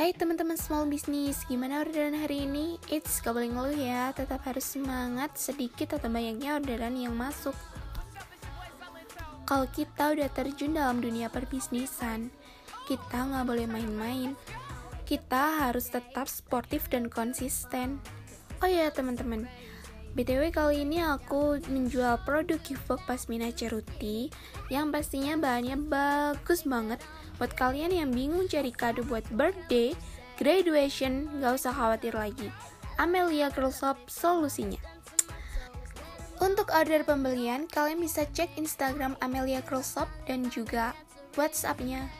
Hai teman-teman small business, gimana orderan hari ini? It's gak boleh ngeluh ya, tetap harus semangat sedikit atau banyaknya orderan yang masuk. Kalau kita udah terjun dalam dunia perbisnisan, kita nggak boleh main-main. Kita harus tetap sportif dan konsisten. Oh ya teman-teman, BTW kali ini aku menjual produk Kivok Pasmina Ceruti yang pastinya bahannya bagus banget Buat kalian yang bingung cari kado buat birthday, graduation, gak usah khawatir lagi. Amelia Girl Shop solusinya. Untuk order pembelian, kalian bisa cek Instagram Amelia Girl Shop dan juga WhatsApp-nya